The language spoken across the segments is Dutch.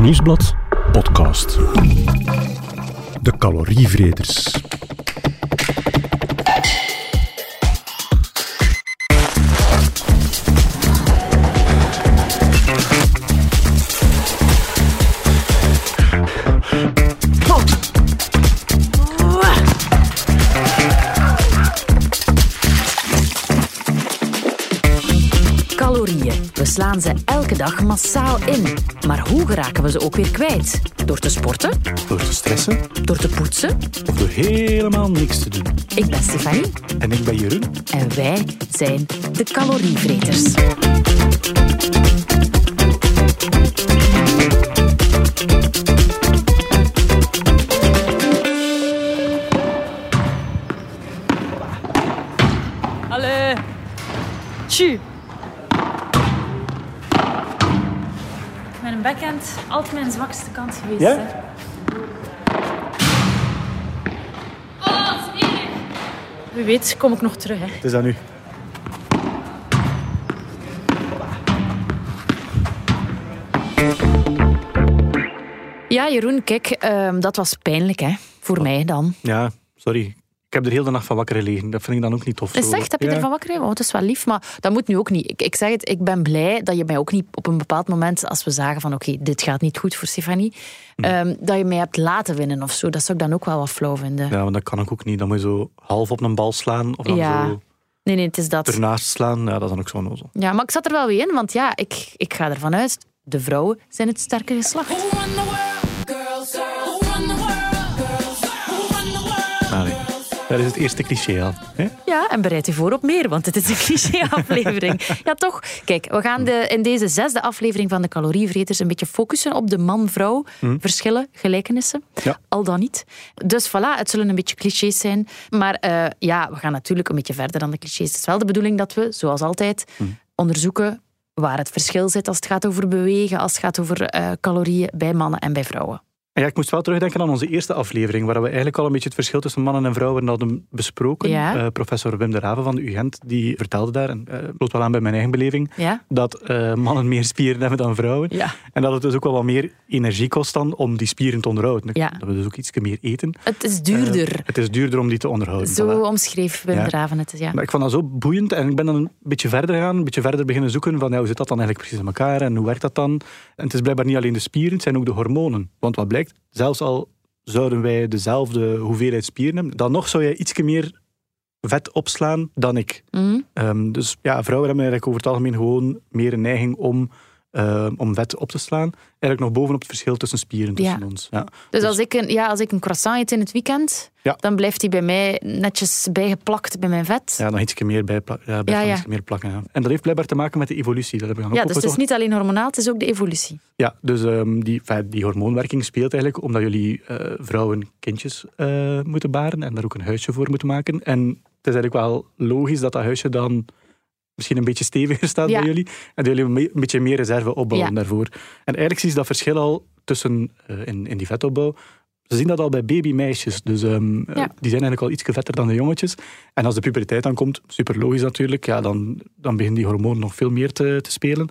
Nieuwsblad podcast. De calorievreters. Slaan ze elke dag massaal in. Maar hoe geraken we ze ook weer kwijt? Door te sporten? Door te stressen Door te poetsen? of door helemaal niks te doen. Ik ben Stefanie En ik ben Jeroen. en wij zijn de calorievreters. Allee. Tju. Backhand altijd mijn zwakste kant geweest. Ja? Hè. Oh. Wie weet kom ik nog terug. Hè. Het is dat nu. Ja, Jeroen, kijk, ehm, dat was pijnlijk, hè? Voor mij dan. Ja, sorry. Ik heb er heel de nacht van wakker gelegen. Dat vind ik dan ook niet tof. Is zo. het echt? Heb je Ja. ervan wakker? gelegen? Oh, het is wel lief, maar dat moet nu ook niet. Ik, ik zeg het, ik ben blij dat je mij ook niet op een bepaald moment, als we zagen van oké, dit gaat niet goed voor Stefanie, Hm. ehm, dat je mij hebt laten winnen of zo. Dat zou ik dan ook wel wat flauw vinden. Ja, maar dat kan ik ook niet. Dan moet je zo half op een bal slaan of dan Ja. zo Nee, nee, het is dat. ernaast slaan. Ja, dat is dan ook zo nozel. Ja, maar ik zat er wel weer in, want ja, ik, ik ga ervan uit, de vrouwen zijn het sterke geslacht. Dat is het eerste cliché al. Hè? Ja, en bereid je voor op meer, want het is een cliché-aflevering. ja, toch? Kijk, we gaan de, in deze zesde aflevering van de Calorievreters een beetje focussen op de man-vrouw verschillen, gelijkenissen. Ja. Al dan niet. Dus voilà, het zullen een beetje clichés zijn. Maar eh, ja, we gaan natuurlijk een beetje verder dan de clichés. Het is wel de bedoeling dat we, zoals altijd, onderzoeken waar het verschil zit als het gaat over bewegen, als het gaat over eh, calorieën bij mannen en bij vrouwen. Ja, ik moest wel terugdenken aan onze eerste aflevering, waar we eigenlijk al een beetje het verschil tussen mannen en vrouwen hadden besproken. Ja. Eh, professor Wim de Raven van de UGent, die vertelde daar, en uh, bloot wel aan bij mijn eigen beleving, Ja? dat eh, mannen meer spieren hebben dan vrouwen. Ja. En dat het dus ook wel wat meer energie kost dan om die spieren te onderhouden. Dat we dus ook iets meer eten. Het is duurder. Het is duurder om die te onderhouden. zo voilà. omschreef Wim de Raven het. Ja. Maar ik vond dat zo boeiend en ik ben dan een beetje verder gegaan, een beetje verder beginnen zoeken van ja, hoe zit dat dan eigenlijk precies in elkaar en hoe werkt dat dan? En het is blijkbaar niet alleen de spieren, het zijn ook de hormonen. Want wat blijkt, zelfs al zouden wij dezelfde hoeveelheid spieren hebben, dan nog zou jij iets meer vet opslaan dan ik. Mhm. Ehm, dus ja, vrouwen hebben eigenlijk over het algemeen gewoon meer een neiging om, ehm, om vet op te slaan. Eigenlijk nog bovenop het verschil tussen spieren tussen Ja. ons. Ja. Dus als ik, een, ja, als ik een croissant eet in het weekend, Ja. dan blijft die bij mij netjes bijgeplakt bij mijn vet. Ja, nog iets meer bij, ja, iets meer plakken. Ja. En dat heeft blijkbaar te maken met de evolutie. Dat heb ik dan Ja, dus het is niet alleen hormonaal, het is ook de evolutie. Ja, dus ehm, die, die hormoonwerking speelt eigenlijk omdat jullie eh, vrouwen kindjes eh, moeten baren en daar ook een huisje voor moeten maken. En het is eigenlijk wel logisch dat dat huisje dan misschien een beetje steviger staat Ja. bij jullie en dat jullie een beetje meer reserve opbouwen Ja. daarvoor. En eigenlijk zie je dat verschil al tussen eh, in, in die vetopbouw. Ze zien dat al bij babymeisjes. Dus ehm, eh, die zijn eigenlijk al iets vetter dan de jongetjes. En als de puberteit dan komt, super logisch natuurlijk, ja, dan, dan beginnen die hormonen nog veel meer te, te spelen.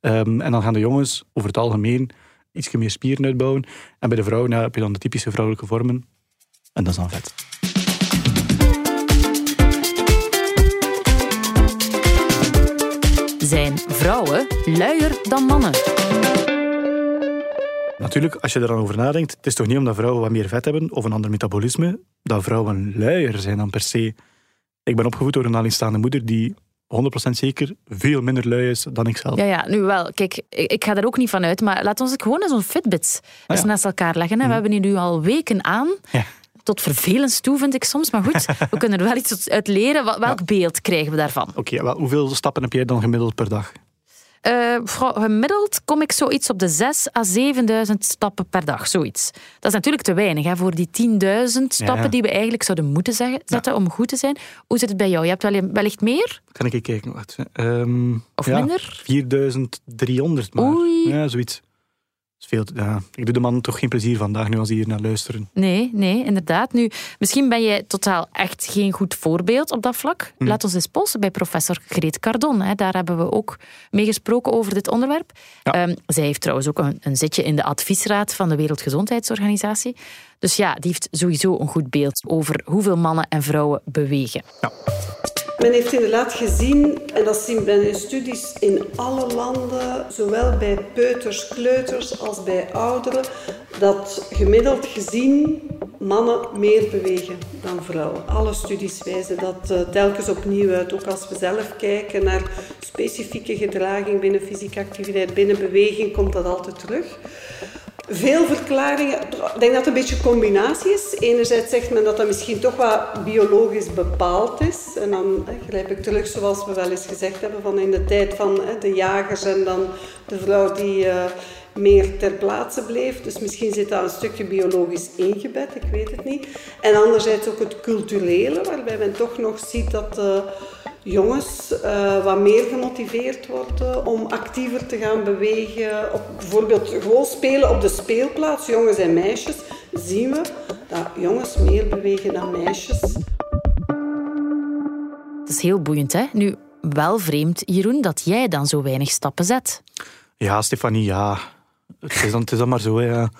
Ehm, en dan gaan de jongens over het algemeen iets meer spieren uitbouwen. En bij de vrouwen heb je dan de typische vrouwelijke vormen. En dat is dan vet. Zijn vrouwen luier dan mannen? Natuurlijk, als je er dan over nadenkt, het is toch niet omdat vrouwen wat meer vet hebben of een ander metabolisme, dat vrouwen luier zijn dan per se. Ik ben opgevoed door een alleenstaande moeder die 100% zeker veel minder lui is dan ik zelf. Ja, ja, nu wel. Kijk, ik ik ga er ook niet van uit, maar laat ons het gewoon eens zo'n Fitbits eens ja. naast elkaar leggen. hè. We hebben hier nu al weken aan. Ja. Tot vervelend toe, vind ik soms. Maar goed, we kunnen er wel iets uit leren. Wel- Welk beeld krijgen we daarvan? Oké, wel, hoeveel stappen heb jij dan gemiddeld per dag? Eh, gemiddeld kom ik zoiets op de 6 à 7000 stappen per dag. Zoiets. Dat is natuurlijk te weinig hè, voor die 10.000 stappen Ja. die we eigenlijk zouden moeten zeggen, zetten om goed te zijn. Hoe zit het bij jou? Je hebt wel, wellicht meer? Kan ik even kijken? Hè. Ehm, Of minder? 4300 maar. Oei. Ja, zoiets. Is veel ja, ik doe de man toch geen plezier vandaag nu als die hier naar luisteren. Nee, nee, inderdaad. Nu, misschien ben jij totaal echt geen goed voorbeeld op dat vlak. Hm. Laat ons eens polsen bij professor Greet Cardon. Hè. Daar hebben we ook mee gesproken over dit onderwerp. Ja. Ehm, zij heeft trouwens ook een, een zitje in de adviesraad van de Wereldgezondheidsorganisatie. Dus ja, die heeft sowieso een goed beeld over hoeveel mannen en vrouwen bewegen. Men heeft inderdaad gezien, en dat zien men in studies in alle landen, zowel bij peuters, kleuters als bij ouderen, dat gemiddeld gezien mannen meer bewegen dan vrouwen. Alle studies wijzen dat eh, telkens opnieuw uit. Ook als we zelf kijken naar specifieke gedraging binnen fysieke activiteit, binnen beweging, komt dat altijd terug. Veel verklaringen. Ik denk dat het een beetje een combinatie is. Enerzijds zegt men dat dat misschien toch wat biologisch bepaald is. En dan grijp ik terug zoals we wel eens gezegd hebben van in de tijd van de jagers en dan de vrouw die eh, meer ter plaatse bleef. Dus misschien zit dat een stukje biologisch ingebed, ik weet het niet. En anderzijds ook het culturele, waarbij men toch nog ziet dat eh, jongens eh, wat meer gemotiveerd worden om actiever te gaan bewegen. Op, bijvoorbeeld gewoon spelen op de speelplaats, jongens en meisjes, zien we dat jongens meer bewegen dan meisjes. Dat is heel boeiend, hè? Nu, wel vreemd, Jeroen, dat jij dan zo weinig stappen zet. Ja, Stefanie, ja. Het is dan, het is dan maar zo, hè, ja.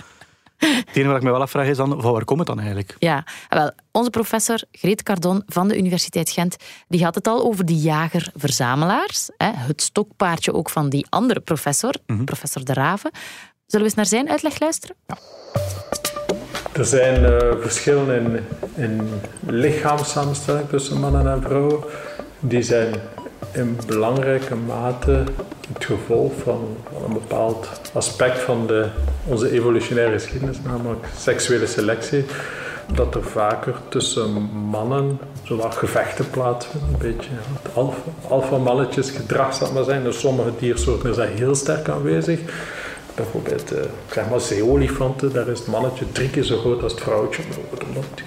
Het enige wat ik me wel afvraag is dan, van waar komt het dan eigenlijk? Ja, wel, onze professor Greet Cardon van de Universiteit Gent, die had het al over de jager-verzamelaars. Hè, het stokpaardje ook van die andere professor, professor De Raven. Zullen we eens naar zijn uitleg luisteren? Er zijn eh, verschillen in, in lichaamssamenstelling tussen mannen en vrouwen. Die zijn in belangrijke mate het gevolg van, een bepaald aspect van de, onze evolutionaire geschiedenis, namelijk seksuele selectie. Dat er vaker tussen mannen zowat gevechten plaatsvinden. Een beetje alfa- alfa-mannetjes gedrag zal maar zijn. In sommige diersoorten dat heel sterk aanwezig. Bijvoorbeeld, maar, zeeolifanten, daar is het mannetje drie keer zo groot als het vrouwtje.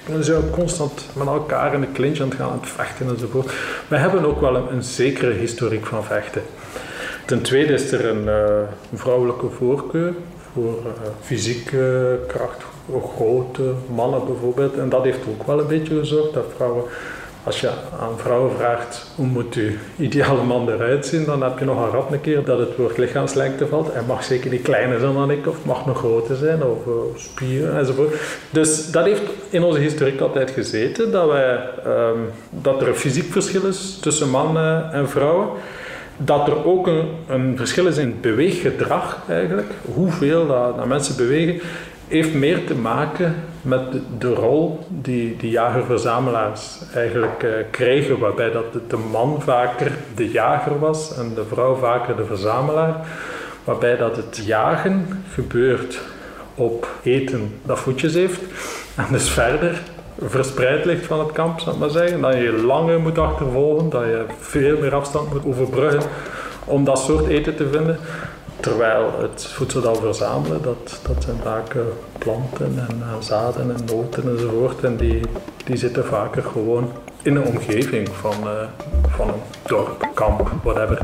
Die zijn constant met elkaar in de clinch aan het gaan, aan het vechten enzovoort. Wij hebben ook wel een, zekere historiek van vechten. Ten tweede is er een eh, vrouwelijke voorkeur voor eh, fysieke kracht, voor grote mannen bijvoorbeeld. En dat heeft ook wel een beetje gezorgd dat vrouwen als je aan vrouwen vraagt hoe moet uw ideale man eruit zien, dan heb je nog een rap een keer dat het woord lichaamslengte valt. Hij mag zeker niet kleiner zijn dan ik, of mag nog groter zijn, of eh, spieren enzovoort. Dus dat heeft in onze historiek altijd gezeten, dat, wij, ehm, dat er een fysiek verschil is tussen mannen en vrouwen. Dat er ook een, een verschil is in beweeggedrag eigenlijk, hoeveel dat, dat mensen bewegen, heeft meer te maken met de, de rol die, die jager-verzamelaars eigenlijk eh, kregen, waarbij dat de, de man vaker de jager was en de vrouw vaker de verzamelaar. Waarbij dat het jagen gebeurt op eten dat voetjes heeft en dus verder verspreid ligt van het kamp, zal ik maar zeggen. Dat je langer moet achtervolgen, dat je veel meer afstand moet overbruggen om dat soort eten te vinden. Terwijl het voedsel dat we verzamelen, dat, dat zijn vaak eh, planten en eh, zaden en noten enzovoort. En die, die zitten vaker gewoon in een omgeving van, eh, van een dorp, kamp, whatever.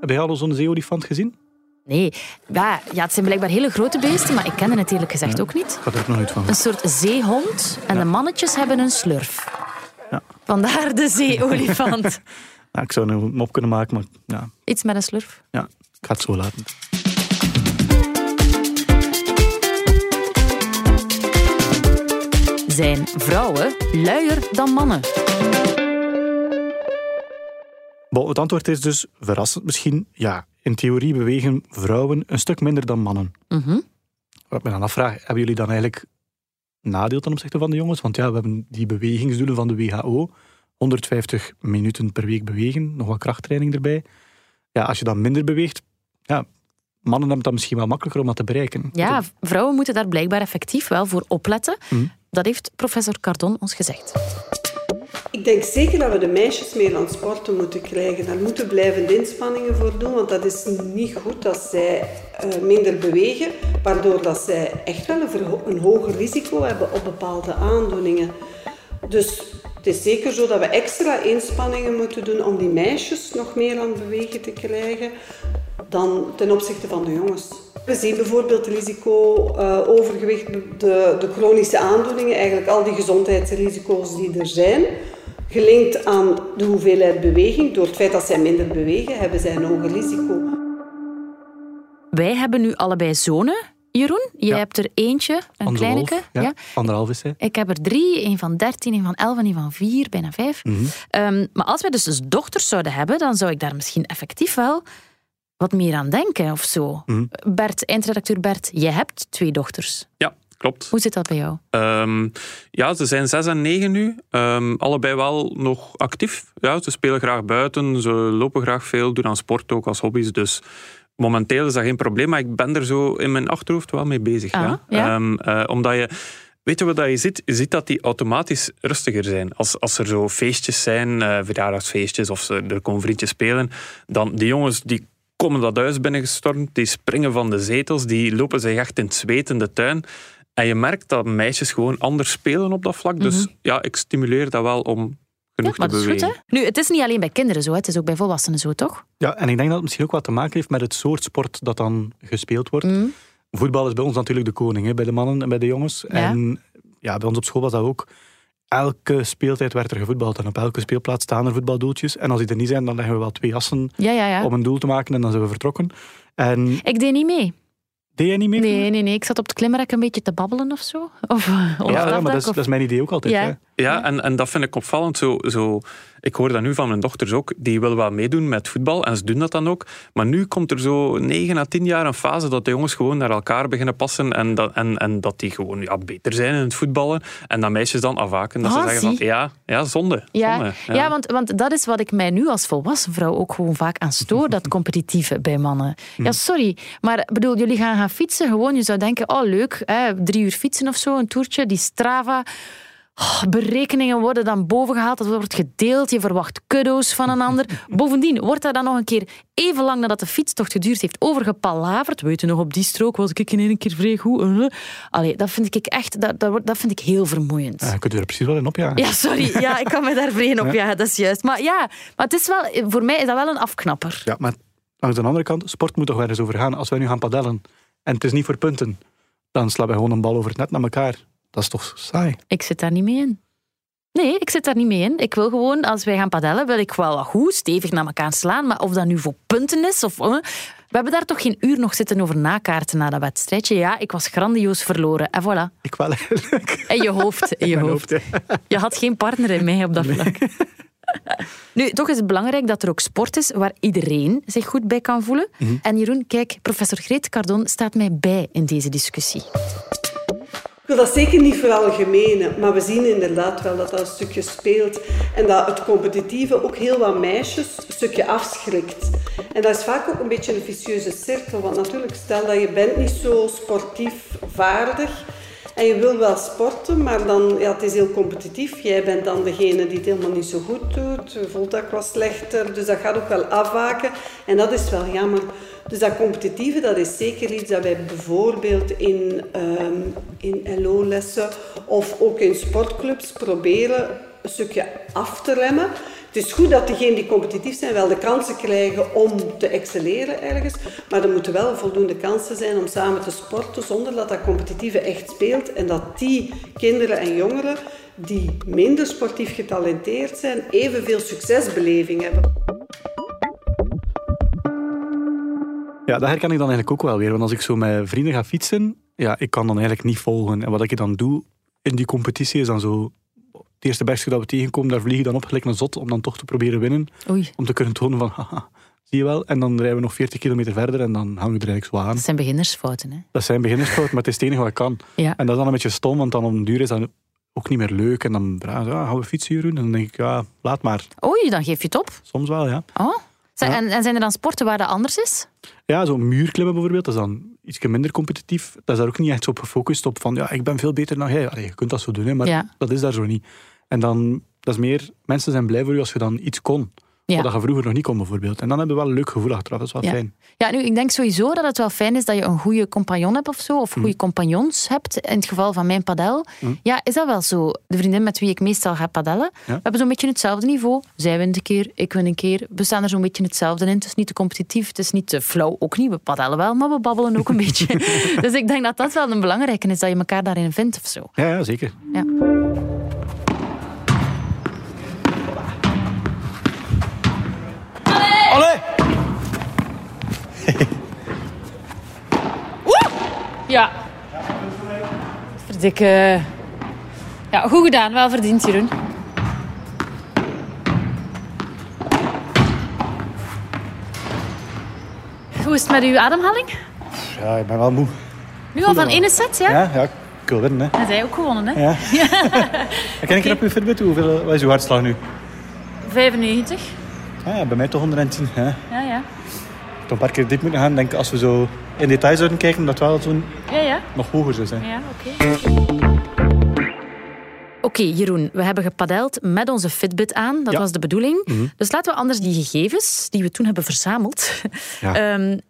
Heb jij al zo'n zeeolifant gezien? Nee, ja, ja, het zijn blijkbaar hele grote beesten, maar ik kende het eerlijk gezegd ook niet. Ik had er ook nog nooit van Een soort zeehond en de mannetjes hebben een slurf. Ja. Vandaar de zeeolifant. Ja, ik zou een mop kunnen maken, maar ja, Iets met een slurf. ja, ik ga het zo laten. Zijn vrouwen luier dan mannen? Bon, het antwoord is dus, verrassend misschien, ja, in theorie bewegen vrouwen een stuk minder dan mannen. Mhm. Wat ik me dan afvraag, hebben jullie dan eigenlijk nadeel ten opzichte van de jongens? Want ja, we hebben die bewegingsdoelen van de WHO. 150 minuten per week bewegen, nog wat krachttraining erbij. Ja, als je dan minder beweegt, ja, mannen hebben het dan misschien wel makkelijker om dat te bereiken. Ja, vrouwen moeten daar blijkbaar effectief wel voor opletten. Mhm. Dat heeft professor Cardon ons gezegd. Ik denk zeker dat we de meisjes meer aan sporten moeten krijgen. Daar moeten blijvende inspanningen voor doen, want dat is niet goed dat zij eh, minder bewegen, waardoor dat zij echt wel een, hoger risico hebben op bepaalde aandoeningen. Dus is zeker zo dat we extra inspanningen moeten doen om die meisjes nog meer aan het bewegen te krijgen. dan ten opzichte van de jongens. We zien bijvoorbeeld risico uh, overgewicht, de, de chronische aandoeningen, eigenlijk al die gezondheidsrisico's die er zijn. Gelinkt aan de hoeveelheid beweging, door het feit dat zij minder bewegen, hebben zij een hoger risico. Wij hebben nu allebei zonen. Jeroen, jij hebt er eentje, een kleineke. Ja, ja. Anderhalf is hij. Ik heb er drie, een van dertien, een van elf en een van vier, bijna vijf. Mhm. um, maar als wij dus, dus dochters zouden hebben, dan zou ik daar misschien effectief wel wat meer aan denken of zo. Mhm. Bert, eindredacteur Bert, jij hebt twee dochters. Ja, klopt. Hoe zit dat bij jou? Um, ja, ze zijn zes en negen nu. Um, allebei wel nog actief. Ja, ze spelen graag buiten, ze lopen graag veel, doen aan sport ook als hobby's. Dus momenteel is dat geen probleem, maar ik ben er zo in mijn achterhoofd wel mee bezig. Ah, ja. ja. Um, uh, omdat je... Weet je wat je ziet? Je ziet dat die automatisch rustiger zijn. Als, als er zo feestjes zijn, uh, verjaardagsfeestjes of ze, er komen vriendjes spelen, dan die jongens die komen dat huis binnengestormd, die springen van de zetels, die lopen zich echt in het zweet in de tuin. En je merkt dat meisjes gewoon anders spelen op dat vlak. Dus Mhm. ja, ik stimuleer dat wel om genoeg maar te dat is bewegen. goed, hè? Nu, het is niet alleen bij kinderen zo, het is ook bij volwassenen zo, toch? Ja, en ik denk dat het misschien ook wat te maken heeft met het soort sport dat dan gespeeld wordt. Mhm. Voetbal is bij ons natuurlijk de koning, hè, bij de mannen en bij de jongens. Ja. En ja, bij ons op school was dat ook. Elke speeltijd werd er gevoetbald en op elke speelplaats staan er voetbaldoeltjes. En als die er niet zijn, dan leggen we wel twee assen Ja, ja, ja. om een doel te maken en dan zijn we vertrokken. En Ik deed niet mee. deed jij niet mee? Nee, nee, nee. Ik zat op het klimrek een beetje te babbelen of zo. Of, of Ja, maar dat is, of- dat is mijn idee ook altijd. Ja. Ja, en, en dat vind ik opvallend. Zo, zo, ik hoor dat nu van mijn dochters ook. Die willen wel meedoen met voetbal en ze doen dat dan ook. Maar nu komt er zo 9 à 10 jaar een fase dat de jongens gewoon naar elkaar beginnen passen en dat, en, en dat die gewoon ja, beter zijn in het voetballen. En dat meisjes dan afhaken. Dat Ah, ze zeggen van, ja, ja zonde. Ja, zonde, ja. want, want dat is wat ik mij nu als volwassen vrouw ook gewoon vaak aan stoor, dat competitieve bij mannen. Ja, sorry, maar bedoel, jullie gaan gaan fietsen, gewoon, je zou denken, oh leuk, hè, drie uur fietsen of zo, een toertje, die Strava... oh, berekeningen worden dan bovengehaald, dat wordt gedeeld, je verwacht kuddo's van een ander. Bovendien wordt daar dan nog een keer even lang nadat de fietstocht geduurd heeft overgepalaverd. Weet je nog, op die strook was ik in één keer vrij goed. Uh. Allee, dat vind ik echt, dat, dat, dat vind ik heel vermoeiend. Ja, je kunt er precies wel in opjagen. Ja, sorry. Ja, ik kan me daar vrij op. Ja, dat is juist. Maar ja, maar het is wel, voor mij is dat wel een afknapper. Ja, maar langs de andere kant, sport moet toch wel eens over gaan. Als wij nu gaan padellen en het is niet voor punten, dan slaan wij gewoon een bal over het net naar elkaar. Dat is toch saai? Ik zit daar niet mee in. Nee, ik zit daar niet mee in. Ik wil gewoon, als wij gaan padellen, wil ik wel wat goed, stevig naar elkaar slaan. Maar of dat nu voor punten is of... eh, we hebben daar toch geen uur nog zitten over nakaarten na dat wedstrijdje. Ja, ik was grandioos verloren. En voilà. Ik wel eigenlijk. In je hoofd. In je hoofd. Je had geen partner in mij op dat vlak. Nu, toch is het belangrijk dat er ook sport is waar iedereen zich goed bij kan voelen. En Jeroen, kijk, professor Greet Cardon staat mij bij in deze discussie. Ik wil dat zeker niet veralgemenen, maar we zien inderdaad wel dat dat een stukje speelt. En dat het competitieve ook heel wat meisjes een stukje afschrikt. En dat is vaak ook een beetje een vicieuze cirkel. Want natuurlijk, stel dat je bent niet zo sportief vaardig en je wil wel sporten, maar dan, ja, het is heel competitief. Jij bent dan degene die het helemaal niet zo goed doet. Je voelt dat wat slechter, dus dat gaat ook wel afwaken. En dat is wel jammer. Dus dat competitieve, dat is zeker iets dat wij bijvoorbeeld in, ehm, in LO-lessen of ook in sportclubs proberen een stukje af te remmen. Het is goed dat diegenen die competitief zijn wel de kansen krijgen om te excelleren ergens, maar er moeten wel voldoende kansen zijn om samen te sporten zonder dat dat competitieve echt speelt en dat die kinderen en jongeren die minder sportief getalenteerd zijn, evenveel succesbeleving hebben. Ja, dat herken ik dan eigenlijk ook wel weer. Want als ik zo met vrienden ga fietsen, ja, ik kan dan eigenlijk niet volgen. En wat ik dan doe in die competitie is dan zo... Het eerste bergje dat we tegenkomen, daar vlieg je dan op gelijk een zot om dan toch te proberen winnen. Oei, Om te kunnen tonen van, haha, zie je wel. En dan rijden we nog 40 kilometer verder en dan hangen we er eigenlijk zo aan. dat zijn beginnersfouten. Hè? Dat zijn beginnersfouten, maar het is het enige wat ik kan. Ja. En dat is dan een beetje stom, want dan op den duur is dat ook niet meer leuk. En dan vragen ze, ja, gaan we fietsen hier doen? En dan denk ik, ja, laat maar. Oei, dan geef je het op. Soms wel, ja. Oh. Zijn- Ja. En, en zijn er dan sporten waar dat anders is? Ja, zo'n muurklimmen bijvoorbeeld, dat is dan iets minder competitief. Dat is daar ook niet echt zo op gefocust op van, ja, ik ben veel beter dan jij. Allee, je kunt dat zo doen, hè, maar Ja. dat is daar zo niet. En dan, dat is meer, mensen zijn blij voor je als je dan iets kon. Ja. Wat je vroeger nog niet kon, bijvoorbeeld. En dan hebben we wel een leuk gevoel achteraf. Dat is wel Ja. fijn. Ja, nu, ik denk sowieso dat het wel fijn is dat je een goede compagnon hebt of zo, of Hm. goede compagnons hebt. In het geval van mijn padel. Hm. Ja, is dat wel zo? De vriendin met wie ik meestal ga padellen, we hebben zo'n beetje hetzelfde niveau. Zij wint een keer, ik win een keer. We staan er zo'n beetje hetzelfde in. Het is niet te competitief, het is niet te flauw. Ook niet, we padellen wel, maar we babbelen ook een beetje. Dus ik denk dat dat wel een belangrijke is, dat je elkaar daarin vindt of zo. Ja, ja zeker. Ja. Ja. Verdikke. Ja, goed gedaan. Wel verdiend, Jeroen. Hoe is het met uw ademhaling? Ja, ik ben wel moe. Nu al van ene set, ja? Ja, ja ik wil winnen. Hè. En zij ook gewonnen, hè? Ja. Ken ik op uw Fitbit? Hoeveel, wat is uw hartslag nu? 95. Ah, ja, bij mij toch 110. Hè. Ja, ja. Heb een paar keer diep moeten gaan. Ik denk als we zo in details zouden kijken, dat wel zo'n Ja, ja. nog hoger zou zijn. Ja, oké. Oké, Jeroen, we hebben gepadeld met onze Fitbit aan. Dat Ja. was de bedoeling. Mhm. Dus laten we anders die gegevens die we toen hebben verzameld, Ja. ehm, Nu eens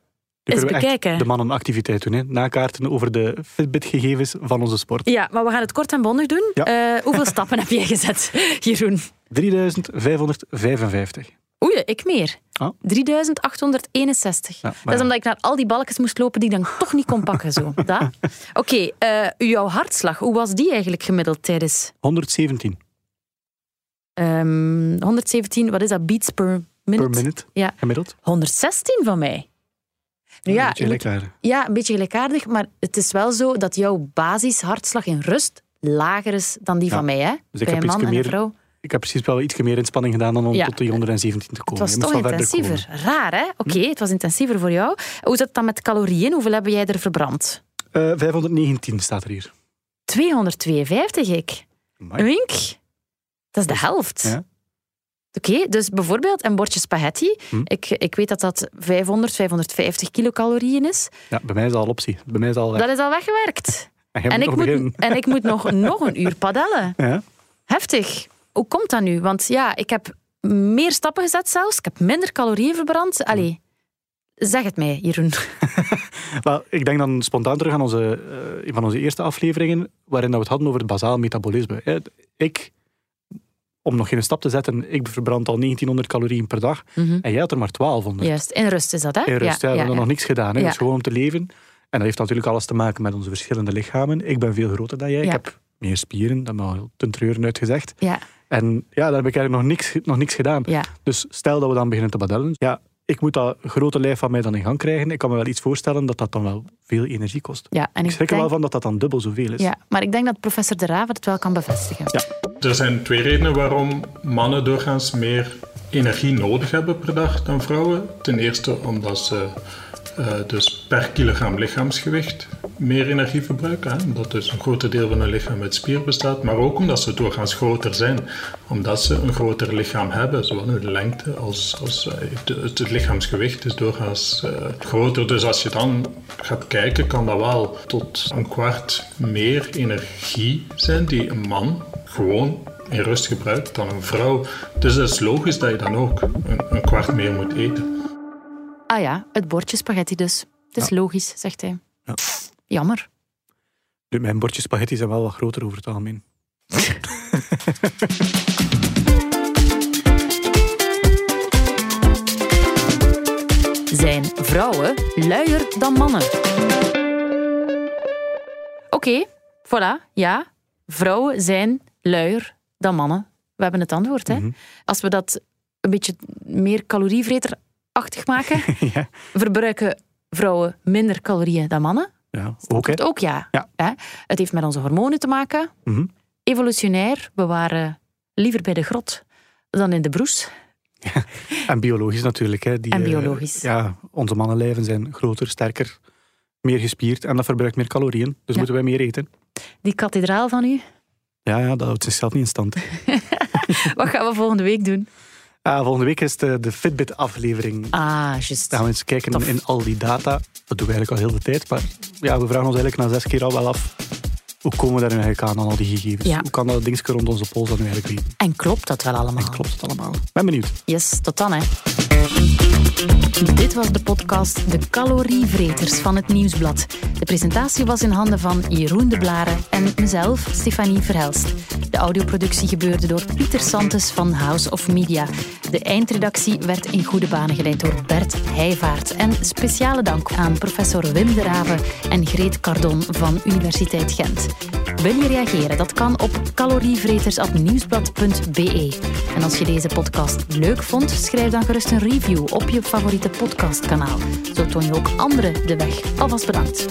kunnen we echt bekijken. de man een activiteit doen. Hè. Nakaarten over de Fitbit-gegevens van onze sport. Ja, maar we gaan het kort en bondig doen. Ja. Eh, hoeveel stappen heb jij gezet, Jeroen? 3555. Oei, ik meer. Ah. 3861. Ja, dat is omdat ik naar al die balkjes moest lopen die ik dan toch niet kon pakken. Zo. Oké, eh, jouw hartslag, hoe was die eigenlijk gemiddeld tijdens 117 ehm, 117, wat is dat, beats per minute? per minute Ja. gemiddeld. 116 van mij. Nu ja, Een beetje gelijkaardig. ja, een beetje gelijkaardig, maar het is wel zo dat jouw basishartslag in rust lager is dan die Ja. van mij. Hè? Dus ik Bij heb een man en een vrouw. Ik heb precies wel iets meer inspanning gedaan dan om Ja. tot die 117 te Het komen. was Je moet toch intensiever. komen. Raar, hè? Oké, het was intensiever voor jou. Hoe zit het dan met calorieën? Hoeveel hebben jij er verbrand? Eh, 519 staat er hier. 252, ik. Wink. Dat is de helft. Ja. Oké, dus bijvoorbeeld een bordje spaghetti. Hm. Ik, ik weet dat dat 500, 550 kilocalorieën is. Ja, bij mij is dat al optie. Bij mij is al weg. Dat is al weggewerkt. En En ik moet, beginnen. en ik moet nog, nog een uur padellen. Ja. Heftig. Hoe komt dat nu? Want ja, ik heb meer stappen gezet zelfs. Ik heb minder calorieën verbrand. Allee, zeg het mij, Jeroen. Wel, ik denk dan spontaan terug aan onze, eh, een van onze eerste afleveringen, waarin dat we het hadden over het bazaal metabolisme. Ik, om nog geen stap te zetten, ik verbrand al 1900 calorieën per dag Mhm. en jij had er maar 1200. Juist, in rust is dat, hè? In rust, ja, we hebben nog niks gedaan. Hè. Dus gewoon om te leven. En dat heeft natuurlijk alles te maken met onze verschillende lichamen. Ik ben veel groter dan jij. Ik heb meer spieren, dat heb ik al ten treuren uitgezegd. Ja, En ja, daar heb ik eigenlijk nog niks, nog niks gedaan. ja. Dus stel dat we dan beginnen te badellen. Ja, ik moet dat grote lijf van mij dan in gang krijgen. Ik kan me wel iets voorstellen dat dat dan wel veel energie kost. ja. En Ik ik schrik er denk, wel van dat dat dan dubbel zoveel is. ja, maar ik denk dat professor De Raven het wel kan bevestigen. Er zijn twee redenen waarom mannen doorgaans meer energie nodig hebben per dag dan vrouwen. Ten eerste omdat ze eh, dus per kilogram lichaamsgewicht meer energie verbruiken. Hè? Omdat dus een groter deel van hun lichaam uit spier bestaat. Maar ook omdat ze doorgaans groter zijn. Omdat ze een groter lichaam hebben. Zowel in de lengte als, als eh, het, het lichaamsgewicht is doorgaans eh, groter. Dus als je dan gaat kijken, kan dat wel tot een kwart meer energie zijn die een man gewoon in rust gebruikt dan een vrouw. Dus het is logisch dat je dan ook een, een kwart meer moet eten. Ah ja, het bordje spaghetti dus. Het is logisch, zegt hij. Ja. Jammer. Nu, Mijn bordjes spaghetti zijn wel wat groter over het algemeen. Zijn vrouwen luier dan mannen? Oké, voilà, ja. Vrouwen zijn luier dan mannen. We hebben het antwoord. Hè? Mhm. Als we dat een beetje meer calorievreterachtig maken, ja. verbruiken vrouwen minder calorieën dan mannen. Ja, ook hè. Ook ja. Ja. Hè? Het heeft met onze hormonen te maken. Mhm. Evolutionair, we waren liever bij de grot dan in de broes. En biologisch natuurlijk. Hè. Die, En eh, biologisch. ja, onze mannenlijven zijn groter, sterker, meer gespierd en dat verbruikt meer calorieën. Dus moeten wij meer eten. Die kathedraal van u, Ja, ja, dat houdt zichzelf niet in stand. wat gaan we volgende week doen? Ah, volgende week is de, de Fitbit-aflevering. Ah, juist. Dan gaan we eens kijken Tof. in al die data. Dat doen we eigenlijk al heel de tijd. Maar ja, we vragen ons eigenlijk na zes keer al wel af. hoe komen we daar nu eigenlijk aan, aan al die gegevens? Ja. Hoe kan dat dingetje rond onze pols dat nu eigenlijk weten? En klopt dat wel allemaal? En klopt het allemaal? Ben benieuwd. Yes, tot dan hè. Dit was de podcast De Calorievreters van het Nieuwsblad. De presentatie was in handen van Jeroen de Blaren en mezelf, Stefanie Verhelst. De audioproductie gebeurde door Pieter Santes van House of Media. De eindredactie werd in goede banen geleid door Bert Heijvaart. En speciale dank aan professor Wim de Rave en Greet Cardon van Universiteit Gent. Wil je reageren? Dat kan op calorievreters.nieuwsblad.be. En als je deze podcast leuk vond, schrijf dan gerust een review op je favoriete podcastkanaal. Zo toon je ook anderen de weg. Alvast bedankt.